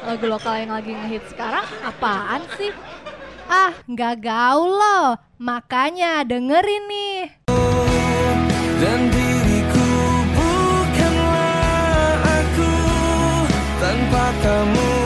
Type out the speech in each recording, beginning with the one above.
lagu lokal yang lagi ngehit sekarang apaan sih? Ah, nggak gaul loh. Makanya dengerin nih. Dan diriku bukanlah aku tanpa kamu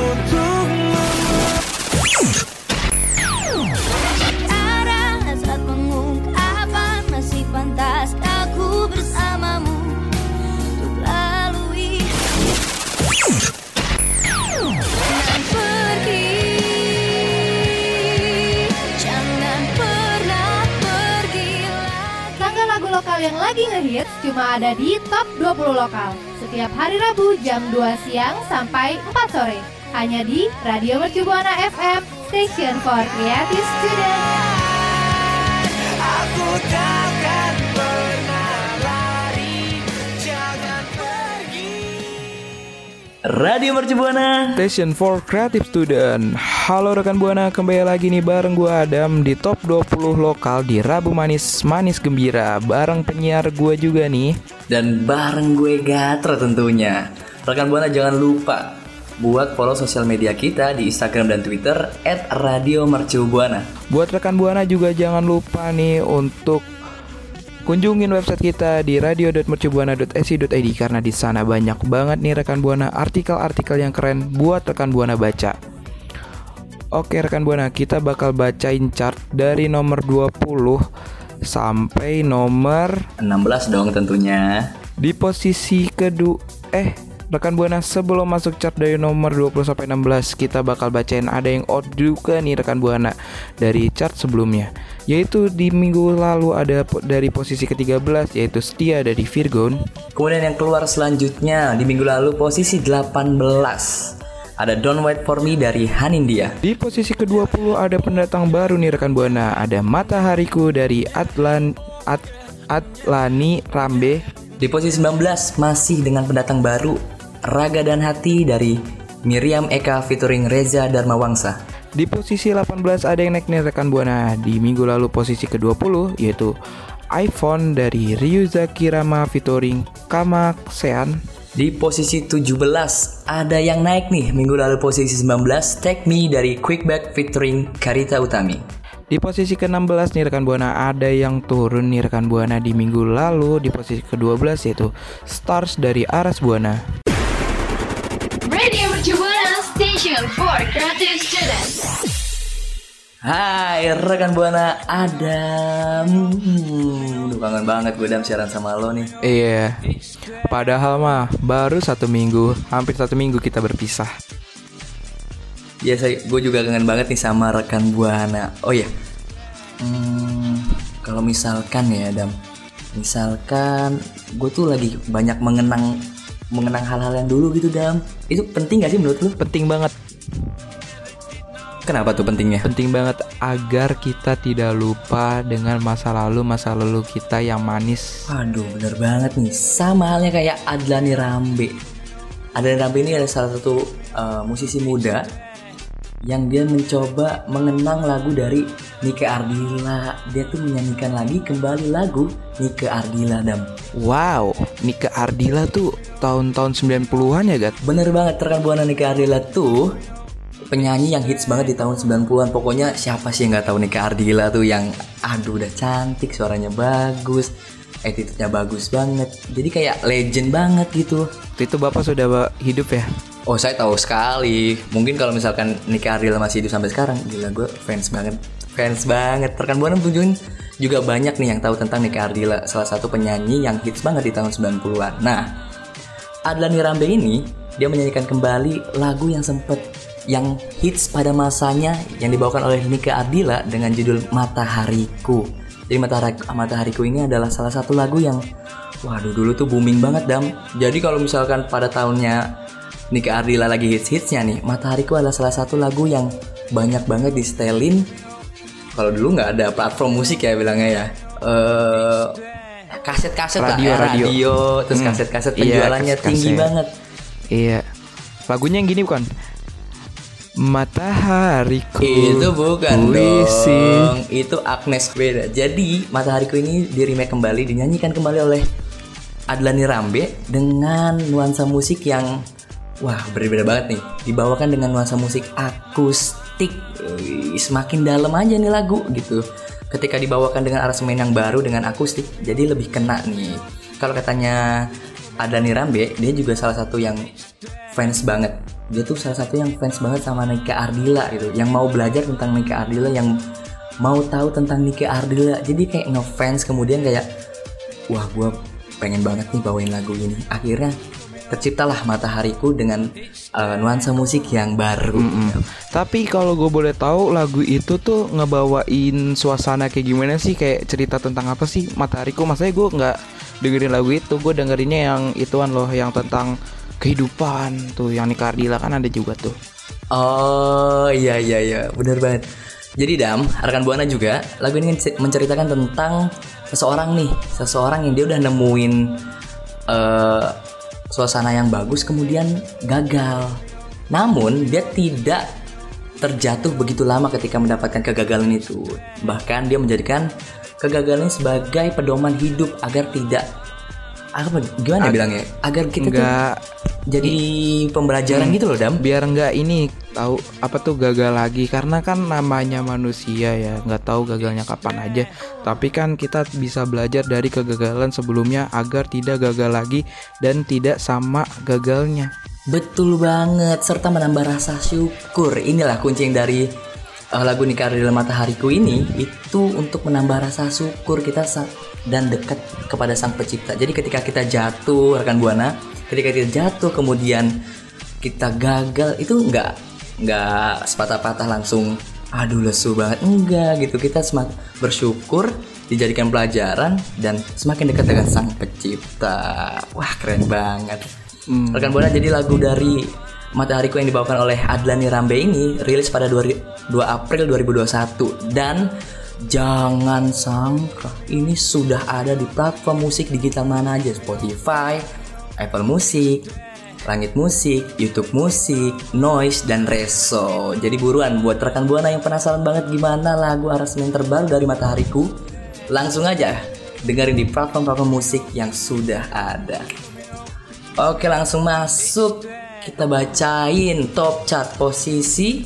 lokal yang lagi ngehits cuma ada di Top 20 Lokal. Setiap hari Rabu jam 2 siang sampai 4 sore. Hanya di Radio Mercu Buana FM, Station for Creative Student. Aku takkan Radio Mercu Buana. Station for Creative Student Halo rekan Buana, kembali lagi nih bareng gue Adam di top 20 lokal di Rabu Manis Manis Gembira Bareng penyiar gue juga nih Dan bareng gue Gatra tentunya. Rekan Buana jangan lupa buat follow sosial media kita di Instagram dan Twitter @radiomercubuana. Buat rekan Buana juga jangan lupa nih untuk kunjungin website kita di radio.mercubuana.esi.id karena di sana banyak banget nih rekan Buana artikel-artikel yang keren buat rekan Buana baca. Oke rekan Buana, kita bakal bacain chart dari nomor 20 sampai nomor 16 dong tentunya. Di posisi kedua eh rekan Buana sebelum masuk chart dari nomor 20 sampai 16 kita bakal bacain ada yang odd juga nih rekan Buana dari chart sebelumnya. Yaitu di minggu lalu ada dari posisi ke-13 yaitu Setia dari Virgon. Kemudian yang keluar selanjutnya di minggu lalu posisi 18 ada Don't Wait For Me dari Hanindia. di posisi ke-20 ada pendatang baru nih rekan Buana. Ada Matahariku dari Atlan At, Atlani Rambe. Di posisi 19 masih dengan pendatang baru Raga dan Hati dari Miriam Eka featuring Reza Dharmawangsa. Di posisi 18 ada yang naik nih rekan Buana Di minggu lalu posisi ke-20 yaitu iPhone dari Ryuza Kirama featuring Kamaksean Di posisi 17 ada yang naik nih minggu lalu posisi 19 Take Me dari Quickback featuring Karita Utami. Di posisi ke-16 nih rekan Buana ada yang turun nih rekan Buana di minggu lalu di posisi ke-12 yaitu Stars dari Aras Buana. Radio Station for Creative Students. Hai rekan Buana Adam. Hmm, Duh kangen banget gue Dam siaran sama lo nih. Iya. Padahal mah baru satu minggu, hampir satu minggu kita berpisah. Ya saya, gue juga kangen banget nih sama rekan Buana. Oh iya. Hmm, Kalau misalkan ya Adam. Misalkan gue tuh lagi banyak mengenang Mengenang hal-hal yang dulu gitu Dam Itu penting gak sih menurut lu? Penting banget, Kenapa tuh pentingnya? penting banget agar kita tidak lupa dengan masa lalu masa lalu kita yang manis. Waduh bener banget nih Sama halnya kayak Adlani Rambe Adlani Rambe ini adalah salah satu uh, musisi muda Yang dia mencoba mengenang lagu dari Nike Ardila. Dia tuh menyanyikan lagi kembali lagu Nike Ardila Dam. Wow, Nika Ardila tuh tahun-tahun 90-an ya, Gat? Bener banget rekan Buana Nike Ardila tuh penyanyi yang hits banget di tahun 90-an Pokoknya siapa sih yang nggak tahu Nika Ardila tuh yang aduh udah cantik suaranya bagus attitude-nya bagus banget jadi kayak legend banget gitu Waktu itu Bapak sudah hidup ya? Oh saya tahu sekali. Mungkin kalau misalkan Nika Ardila masih hidup sampai sekarang, gila gue fans banget, fans banget. Rekan buana tunjukin juga banyak nih yang tahu tentang Nika Ardila, salah satu penyanyi yang hits banget di tahun 90-an. Nah, Adlani Rambe ini dia menyanyikan kembali lagu yang sempet yang hits pada masanya yang dibawakan oleh Nika Ardila dengan judul Matahariku. Jadi Matahari, Matahariku ini adalah salah satu lagu yang waduh dulu tuh booming banget dam. Jadi kalau misalkan pada tahunnya Nika Ardila lagi hits-hitsnya nih, Matahariku adalah salah satu lagu yang banyak banget di setelin. Kalau dulu nggak ada platform musik ya bilangnya ya. Eh kaset-kaset lah Radio, ya, radio. radio, terus Hmm. kaset-kaset Iya, penjualannya kaset-kaset. tinggi banget. Iya. Lagunya yang gini bukan? Matahariku. Itu bukan puisi. dong. Itu Agnes beda. Jadi Matahariku ini di remake kembali, dinyanyikan kembali oleh Adlani Rambe dengan nuansa musik yang Wah berbeda banget nih Dibawakan dengan nuansa musik akustik Semakin dalam aja nih lagu gitu Ketika dibawakan dengan aransemen yang baru dengan akustik Jadi lebih kena nih Kalau katanya Adani Rambe Dia juga salah satu yang fans banget Dia tuh salah satu yang fans banget sama Nika Ardila gitu Yang mau belajar tentang Nika Ardila Yang mau tahu tentang Nika Ardila Jadi kayak ngefans kemudian kayak Wah gue pengen banget nih bawain lagu ini Akhirnya terciptalah matahariku dengan uh, nuansa musik yang baru. Tapi kalau gue boleh tahu lagu itu tuh ngebawain suasana kayak gimana sih? Kayak cerita tentang apa sih Matahariku? Maksudnya gue nggak dengerin lagu itu, gue dengerinnya yang ituan loh, yang tentang kehidupan tuh, yang Nika Ardila kan ada juga tuh. Oh iya iya iya benar banget. Jadi Dam, rekan Buana juga lagu ini menceritakan tentang seseorang nih, seseorang yang dia udah nemuin eh, suasana yang bagus kemudian gagal. Namun dia tidak terjatuh begitu lama ketika mendapatkan kegagalan itu. Bahkan dia menjadikan kegagalan sebagai pedoman hidup agar tidak apa gimana Ag- bilangnya? Agar kita tuh Nggak jadi pembelajaran gitu loh, Dam. biar nggak ini tahu apa tuh gagal lagi karena kan namanya manusia ya nggak tahu gagalnya kapan aja tapi kan kita bisa belajar dari kegagalan sebelumnya agar tidak gagal lagi dan tidak sama gagalnya Betul banget, serta menambah rasa syukur. Inilah kunci yang dari uh, lagu Nikah Ardila Matahariku ini itu untuk menambah rasa syukur kita dan dekat kepada Sang Pencipta. Jadi ketika kita jatuh, rekan buana, ketika kita jatuh kemudian kita gagal itu nggak nggak sepatah-patah langsung aduh lesu banget. Enggak gitu. Kita semakin bersyukur dijadikan pelajaran dan semakin dekat dengan sang pencipta. Wah keren banget. Rekan buana jadi lagu dari Matahariku yang dibawakan oleh Adlani Rambe ini rilis pada 2 2 April 2021 dan jangan sangka ini sudah ada di platform musik digital mana aja Spotify, Apple Music, Langit Musik, YouTube Musik, Noise, dan Reso. Jadi buruan buat rekan buana yang penasaran banget gimana lagu aransemen terbaru dari Matahariku, langsung aja dengerin di platform-platform musik yang sudah ada. Oke, langsung masuk. Kita bacain top chart posisi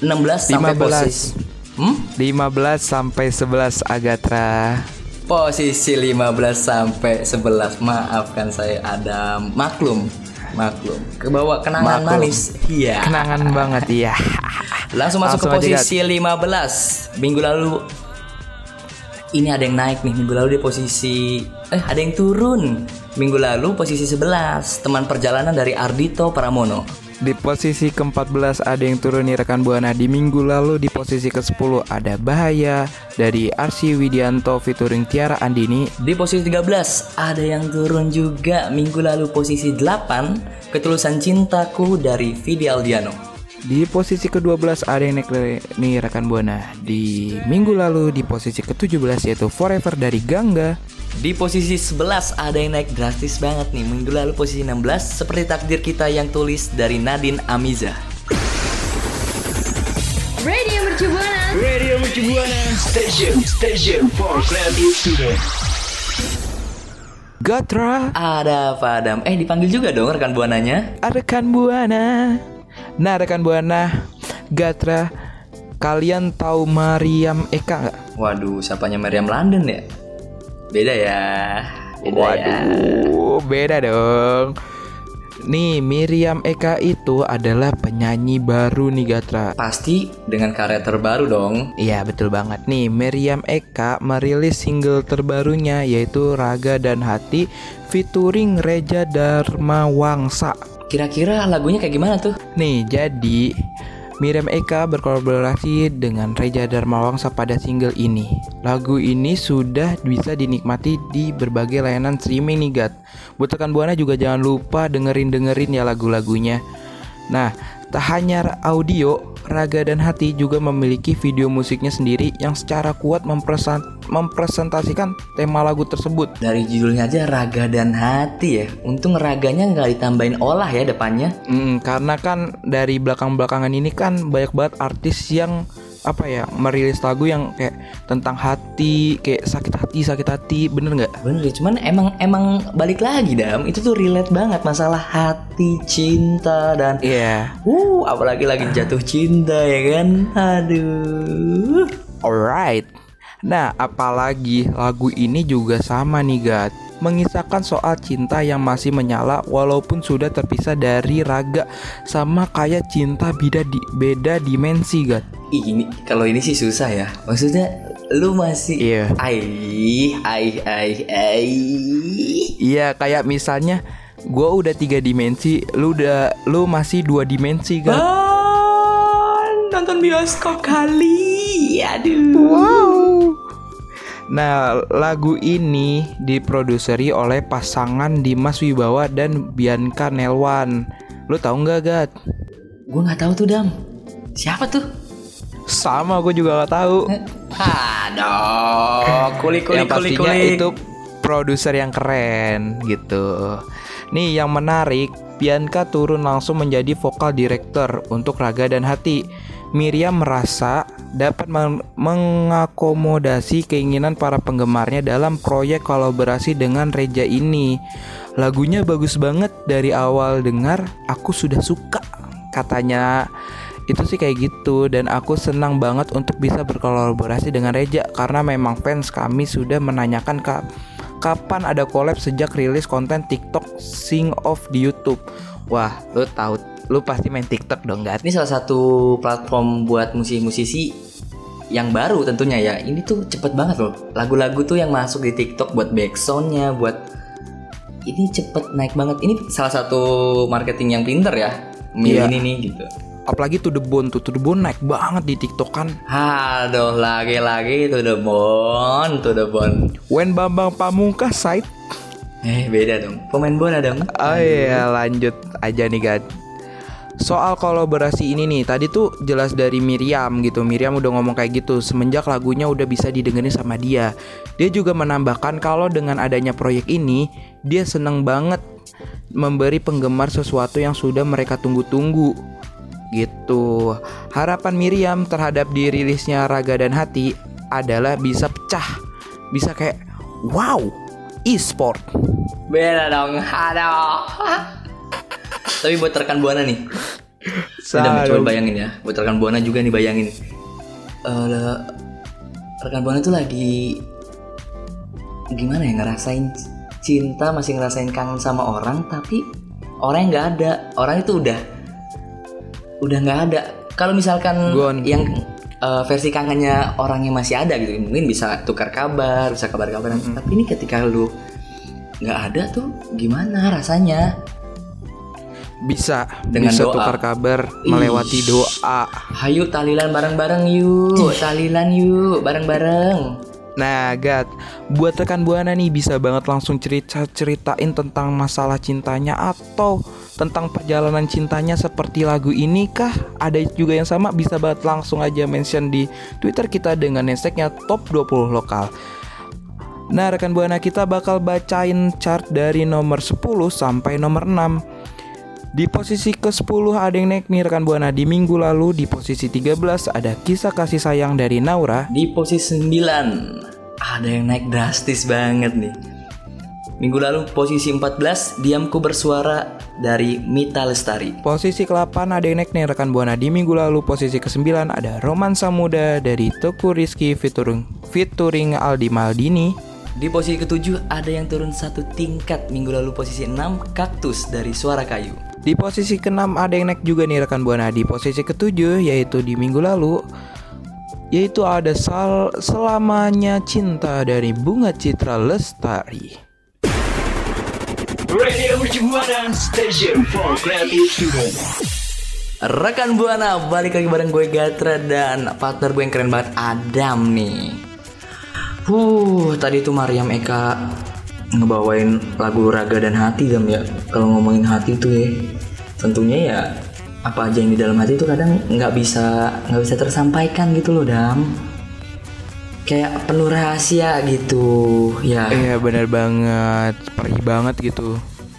16 sampai 15. posisi. Hmm? 15 sampai 11 Agatra. Posisi 15 sampai 11 Maafkan saya ada maklum Maklum. Kebawa kenangan Maklum. manis. Iya. Kenangan banget ya Langsung masuk Langsung ke aja, posisi 15 Minggu lalu Ini ada yang naik nih. Minggu lalu di posisi Eh ada yang turun Minggu lalu posisi 11 Teman perjalanan dari Ardito Pramono. Di posisi ke-14 ada yang turun nih rekan Buana. Di minggu lalu di posisi ke-10 ada Bahaya Dari Arsi Widianto featuring Tiara Andini. Di posisi 13 ada yang turun juga. Minggu lalu posisi 8 Ketulusan Cintaku dari Vidi Aldiano Di posisi ke-12 ada yang naik nih rekan Buana. Di minggu lalu di posisi ke-17 yaitu Forever dari Gangga. Di posisi 11 ada yang naik drastis banget nih. Minggu lalu posisi 16 Seperti takdir kita yang tulis dari Nadine Amiza. Radio Mercu Buana. Station, station for creative student. Gatra. Ada apa Adam? Eh dipanggil juga dong rekan buananya. Rekan Buana Nah rekan Buana Gatra Kalian tahu Mariam Eka nggak? Waduh siapanya Meriam London ya? Beda ya Beda ya Waduh, beda dong. Nih, Miriam Eka itu adalah penyanyi baru nih Gatra. Pasti dengan karya terbaru dong Iya, betul banget nih. Miriam Eka merilis single terbarunya yaitu Raga dan Hati featuring Reja Dharma Wangsa. Kira-kira lagunya kayak gimana tuh? Nih, jadi Miriam Eka berkolaborasi dengan Reja Dharma Wangsa pada single ini. Lagu ini sudah bisa dinikmati di berbagai layanan streaming nih, Gat. Buat rekan Buana juga jangan lupa dengerin-dengerin ya lagu-lagunya. Nah, tak hanya audio, Raga dan Hati juga memiliki video musiknya sendiri yang secara kuat mempresen- mempresentasikan tema lagu tersebut. Dari judulnya aja raga dan hati ya Untung raganya nggak ditambahin olah ya depannya Hmm, karena kan dari belakang-belakangan ini kan banyak banget artis yang apa ya merilis lagu yang kayak tentang hati kayak sakit hati sakit hati bener nggak? Bener deh, cuman emang emang balik lagi dam. Itu tuh relate banget masalah hati cinta dan Iya. Uh apalagi lagi jatuh cinta ya kan? Aduh. Alright. Nah, apalagi lagu ini juga sama nih, Gat. Mengisahkan soal cinta yang masih menyala walaupun sudah terpisah dari raga sama kayak cinta beda di beda dimensi, Gat. Ih, ini kalau ini sih susah ya maksudnya lu masih Iya. ai ai ai ai Iya, kayak misalnya gua udah tiga dimensi, lu udah lu masih dua dimensi, Gat. Ah, nonton bioskop kali aduh Wow. Nah, lagu ini diproduseri oleh pasangan Dimas Wibawa dan Bianca Nelwan. Lu tahu nggak, Gat? gue nggak tahu tuh dam siapa tuh Sama, gue juga gak tahu. Aduh, kuli kuli yang kuli pastinya kuli. itu produser yang keren gitu. Nih yang menarik, Bianca turun langsung menjadi vokal director untuk Raga dan Hati. Miriam merasa dapat meng- mengakomodasi keinginan para penggemarnya dalam proyek kolaborasi dengan Reja ini. Lagunya bagus banget dari awal dengar, aku sudah suka katanya itu sih kayak gitu dan aku senang banget untuk bisa berkolaborasi dengan Reja karena memang fans kami sudah menanyakan ka- kapan ada collab sejak rilis konten TikTok Sing Off di YouTube. Wah, lu tahu lu pasti main TikTok dong, Gat? Ini salah satu platform buat musisi-musisi yang baru tentunya ya. Ini tuh cepet banget loh. Lagu-lagu tuh yang masuk di TikTok buat backsoundnya, buat ini cepet naik banget. Ini salah satu marketing yang pinter ya. Milih Iya. ini nih gitu. Apalagi To The Bone tuh, To The Bone naik banget di TikTok kan. Aduh, lagi-lagi tuh the bon, tuh the bon. When Bambang Pamungkas side Eh, beda dong. Pemain bola dong. Oh iya lanjut aja nih Gad Soal kolaborasi ini nih Tadi tuh jelas dari Miriam gitu Miriam udah ngomong kayak gitu Semenjak lagunya udah bisa didengerin sama dia Dia juga menambahkan kalau dengan adanya proyek ini Dia seneng banget Memberi penggemar sesuatu yang sudah mereka tunggu-tunggu Gitu Harapan Miriam terhadap dirilisnya Raga dan Hati Adalah bisa pecah Bisa kayak Wow E-sport Beda dong. Aduh. Tapi buat rekan buana nih, Udah coba bayangin ya. Buat rekan Buana juga nih bayangin. Le- Rekan Buana tuh lagi Gimana ya ngerasain cinta Masih ngerasain kangen sama orang Tapi orang yang nggak ada. Orang itu udah Udah nggak ada. Kalau misalkan Gone. yang eh, versi kangennya orang yang masih ada gitu Mungkin bisa tukar kabar Bisa kabar-kabaran. Tapi ini ketika lu nggak ada tuh Gimana rasanya bisa Dengan bisa doa. tukar kabar melewati doa. Hayu tahlilan bareng-bareng yuk Tahlilan yuk bareng-bareng Nah, Gat, buat rekan buana nih bisa banget langsung cerita ceritain tentang masalah cintanya atau tentang perjalanan cintanya seperti lagu ini kah? Ada juga yang sama bisa banget langsung aja mention di Twitter kita dengan hashtagnya top 20 lokal. Nah, rekan buana kita bakal bacain chart dari nomor 10 sampai nomor 6. Di posisi ke-10 ada yang naik nih rekan Buana. Di minggu lalu di posisi 13 ada kisah kasih sayang dari Naura. Di posisi 9 Ada yang naik drastis banget nih. Minggu lalu posisi 14 Diamku bersuara dari Mita Lestari. Posisi ke-8 ada yang naik nih rekan Buana. Di minggu lalu posisi ke-9 ada Romansa Muda dari Teku Rizky featuring, featuring Aldi Maldini. Di posisi ke-7 ada yang turun satu tingkat. Minggu lalu posisi 6 Kaktus dari Suara Kayu Di posisi ke-6 ada yang naik juga nih rekan Buana Di posisi ke-7 yaitu di minggu lalu Yaitu ada sal Selamanya Cinta dari Bunga Citra Lestari Radio Mercubuana Station for Creative Student. Rekan Buana balik lagi bareng gue Gatra dan partner gue yang keren banget Adam nih. Huh, tadi tuh Mariam Eka ngebawain lagu Raga dan Hati Dam ya. Kalau ngomongin hati tuh ya, tentunya ya apa aja yang di dalam hati itu kadang nggak bisa nggak bisa tersampaikan gitu loh Dam. Kayak penuh rahasia gitu ya. Iya bener banget Perih banget gitu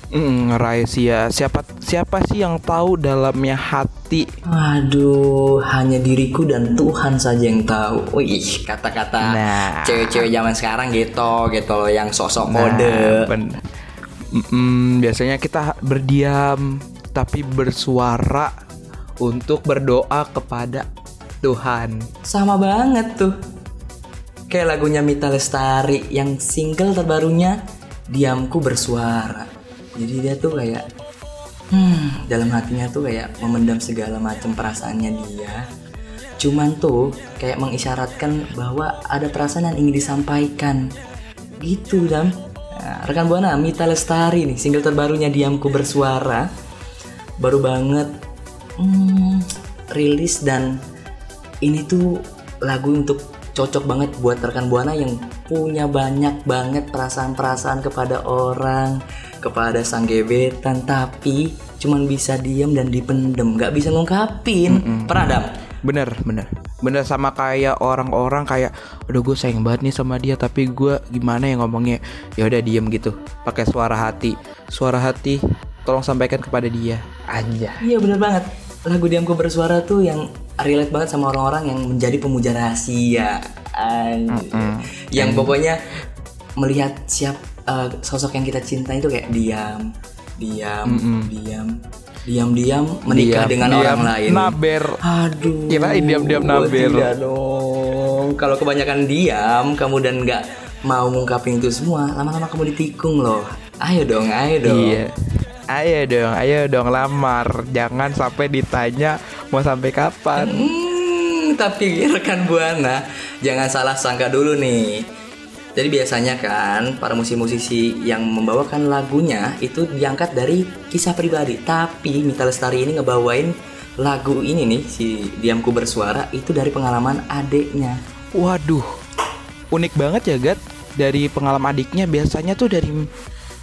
Mm, rahasia siapa siapa sih yang tahu dalamnya hati Waduh, hanya diriku dan Tuhan saja yang tahu. Wih, kata-kata Nah. cewek-cewek zaman sekarang gitu, gitu loh, yang sosok Nah, kode. ben- Mm, biasanya kita berdiam tapi bersuara untuk berdoa kepada Tuhan. Sama banget tuh. Kayak lagunya Mita Lestari yang single terbarunya Diamku Bersuara. Jadi dia tuh kayak hmm, dalam hatinya tuh kayak memendam segala macam perasaannya dia. Cuman tuh kayak mengisyaratkan bahwa ada perasaan yang ingin disampaikan. Gitu, Dam. Nah, rekan Buana Mita Lestari nih, single terbarunya Diamku Bersuara. Baru banget hmm, rilis dan ini tuh lagu untuk cocok banget buat rekan buana yang punya banyak banget perasaan-perasaan kepada orang, kepada sang gebetan, tapi cuman bisa diam dan dipendem, nggak bisa ngungkapin. Pernah Dam? Bener, bener, bener sama kayak orang-orang kayak, aduh gue sayang banget nih sama dia, tapi gue gimana ya ngomongnya? Ya udah diem gitu, pakai suara hati, suara hati, tolong sampaikan kepada dia. Aja. Iya bener banget. Lagu Diamku Bersuara tuh yang relate banget sama orang-orang yang menjadi pemuja rahasia. Anjir. Yang pokoknya melihat siap eh, sosok yang kita cintai itu kayak diam, diam, diam, diam-diam menikah Diam, dengan diam, orang lain. naber. Aduh. Kirain diam-diam naber. Tidak dong. Kalau kebanyakan diam kamu dan nggak mau ngungkapin itu semua, lama-lama kamu ditikung loh. Ayo dong, ayo dong. Iya. Ayo dong, ayo dong lamar. Jangan sampai ditanya mau sampai kapan. Hmm, tapi rekan buana jangan salah sangka dulu nih. Jadi biasanya kan para musisi-musisi yang membawakan lagunya itu diangkat dari kisah pribadi. Tapi Mita Lestari ini ngebawain lagu ini nih si Diamku Bersuara itu dari pengalaman adeknya. Waduh, unik banget ya Gat. Dari pengalaman adiknya biasanya tuh dari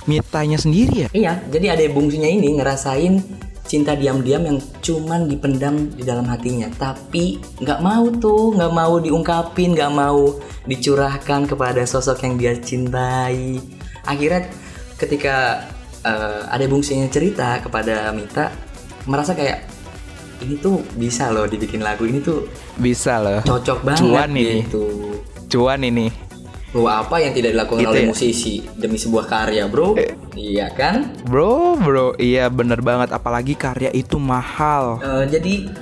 mitanya sendiri ya. Iya, jadi adek bungsunya ini ngerasain cinta diam-diam yang cuman dipendam di dalam hatinya tapi nggak mau tuh nggak mau diungkapin nggak mau dicurahkan kepada sosok yang dia cintai akhirnya ketika eh, adek bungsunya cerita kepada Mita merasa kayak ini tuh bisa loh dibikin lagu ini tuh Bisa loh. cocok banget Cuan ini. gitu Cuan ini. Bahwa apa yang tidak dilakukan Gitu oleh ya? musisi demi sebuah karya bro iya kan Bro, bro, iya bener banget. Apalagi karya itu mahal. Eh, jadi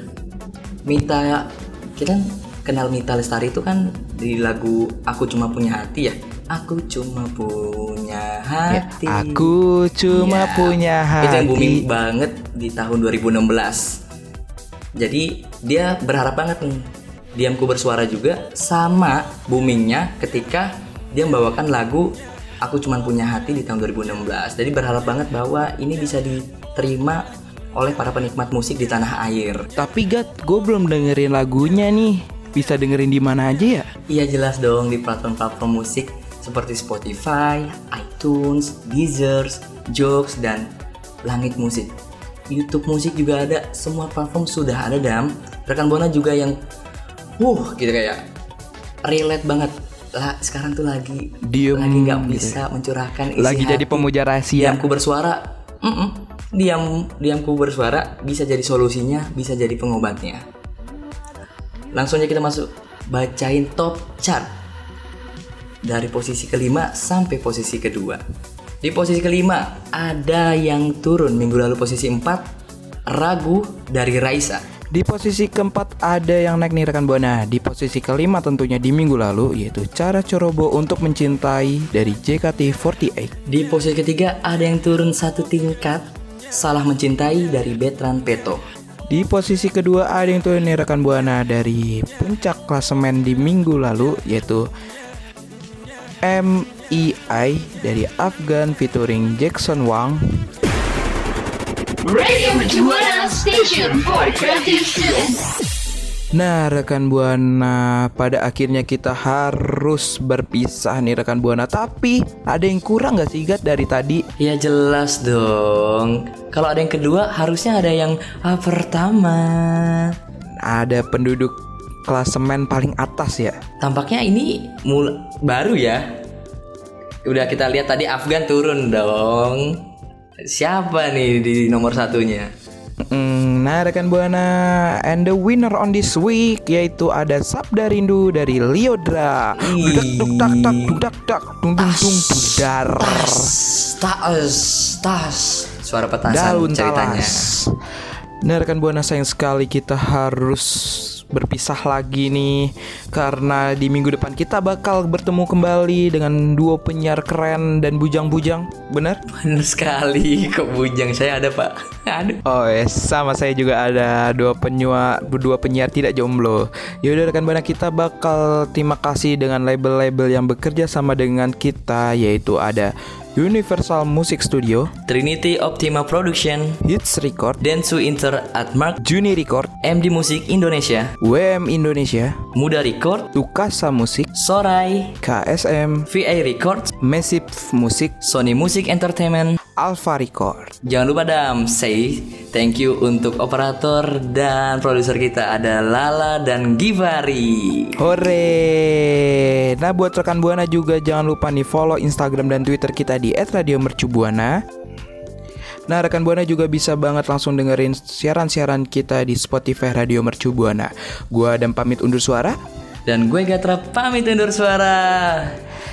Mita kita kenal Mita Lestari itu kan di lagu Aku Cuma Punya Hati ya. Aku cuma punya Ya, hati. aku cuma Ya, punya hati. Itu yang booming banget di tahun 2016. Jadi dia berharap banget nih Diamku Bersuara juga sama boomingnya ketika dia membawakan lagu Aku Cuma Punya Hati di tahun 2016. Jadi berharap banget bahwa ini bisa diterima oleh para penikmat musik di tanah air. Tapi Gat, gue belum dengerin lagunya nih. Bisa dengerin di mana aja ya? Iya jelas dong di platform-platform musik seperti Spotify, iTunes, Deezer, Joox, dan Langit Musik. YouTube Musik juga ada, semua platform sudah ada dam. Rekan Bona juga yang, wuh gitu kayak relate banget. Lah sekarang tuh lagi Diem lagi nggak gitu. bisa mencurahkan isi Lagi jadi hati. pemuja rahasia. Diamku bersuara, mm-mm. diam diamku bersuara bisa jadi solusinya, bisa jadi pengobatnya. Langsung aja kita masuk bacain top chart dari posisi kelima sampai posisi kedua. Di posisi kelima ada yang turun minggu lalu posisi 4 Ragu dari Raisa. Di posisi keempat ada yang naik nih rekan Buana. Di posisi kelima tentunya di minggu lalu yaitu Cara Corobo untuk mencintai dari JKT48. Di posisi ketiga ada yang turun satu tingkat Salah mencintai dari Betran Peto. Di posisi kedua ada yang turun nih rekan Buana dari puncak klasemen di minggu lalu yaitu MEI dari Afgan featuring Jackson Wang. Radio Mercubuana Station for Creative Students. Nah rekan Buana pada akhirnya kita harus berpisah nih rekan Buana Tapi ada yang kurang gak sih Gat dari tadi? Ya jelas dong. Kalau ada yang kedua harusnya ada yang ah, pertama. Ada penduduk klasemen paling atas ya Tampaknya ini mul baru ya. Udah kita lihat tadi Afgan turun dong. Siapa nih di nomor satunya? Mm, Nah rekan buana And the winner on this week Yaitu ada Sabda Rindu dari Liodra Dudak duk tak tak dudak tak Dung dung dung dudar Tas, tas, tas. Suara petasan Daun ceritanya. talas Nah rekan buana sayang sekali kita harus berpisah lagi nih Karena di minggu depan kita bakal bertemu kembali dengan duo penyiar keren dan bujang-bujang Bener? Bener sekali, kok bujang saya ada pak. Aduh. Oh ya sama saya juga ada dua penyua dua penyiar tidak jomblo. Yaudah rekan buana kita bakal terima kasih dengan label-label yang bekerja sama dengan kita yaitu ada Universal Music Studio, Trinity Optima Production, Hits Record, Densu Inter Atmark, Juni Record, MD Musik Indonesia, WM Indonesia, Muda Record, Tukasa Musik, Sorai, KSM, VA Records, Massive Musik, Sony Music Entertainment. Alpha Record. Jangan lupa Dam, say thank you untuk operator dan produser kita ada Lala dan Givari. Hore. Nah buat rekan Buana juga jangan lupa nih follow Instagram dan Twitter kita di @radiomercubuana. Nah rekan Buana juga bisa banget langsung dengerin siaran-siaran kita di Spotify Radio Mercu Buana. Gua Adam pamit undur suara. Dan gue Gatra pamit undur suara.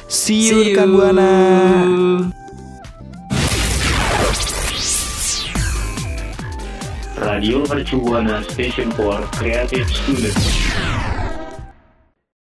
See you, rekan Buana. Radio Buana Station for Creative Students.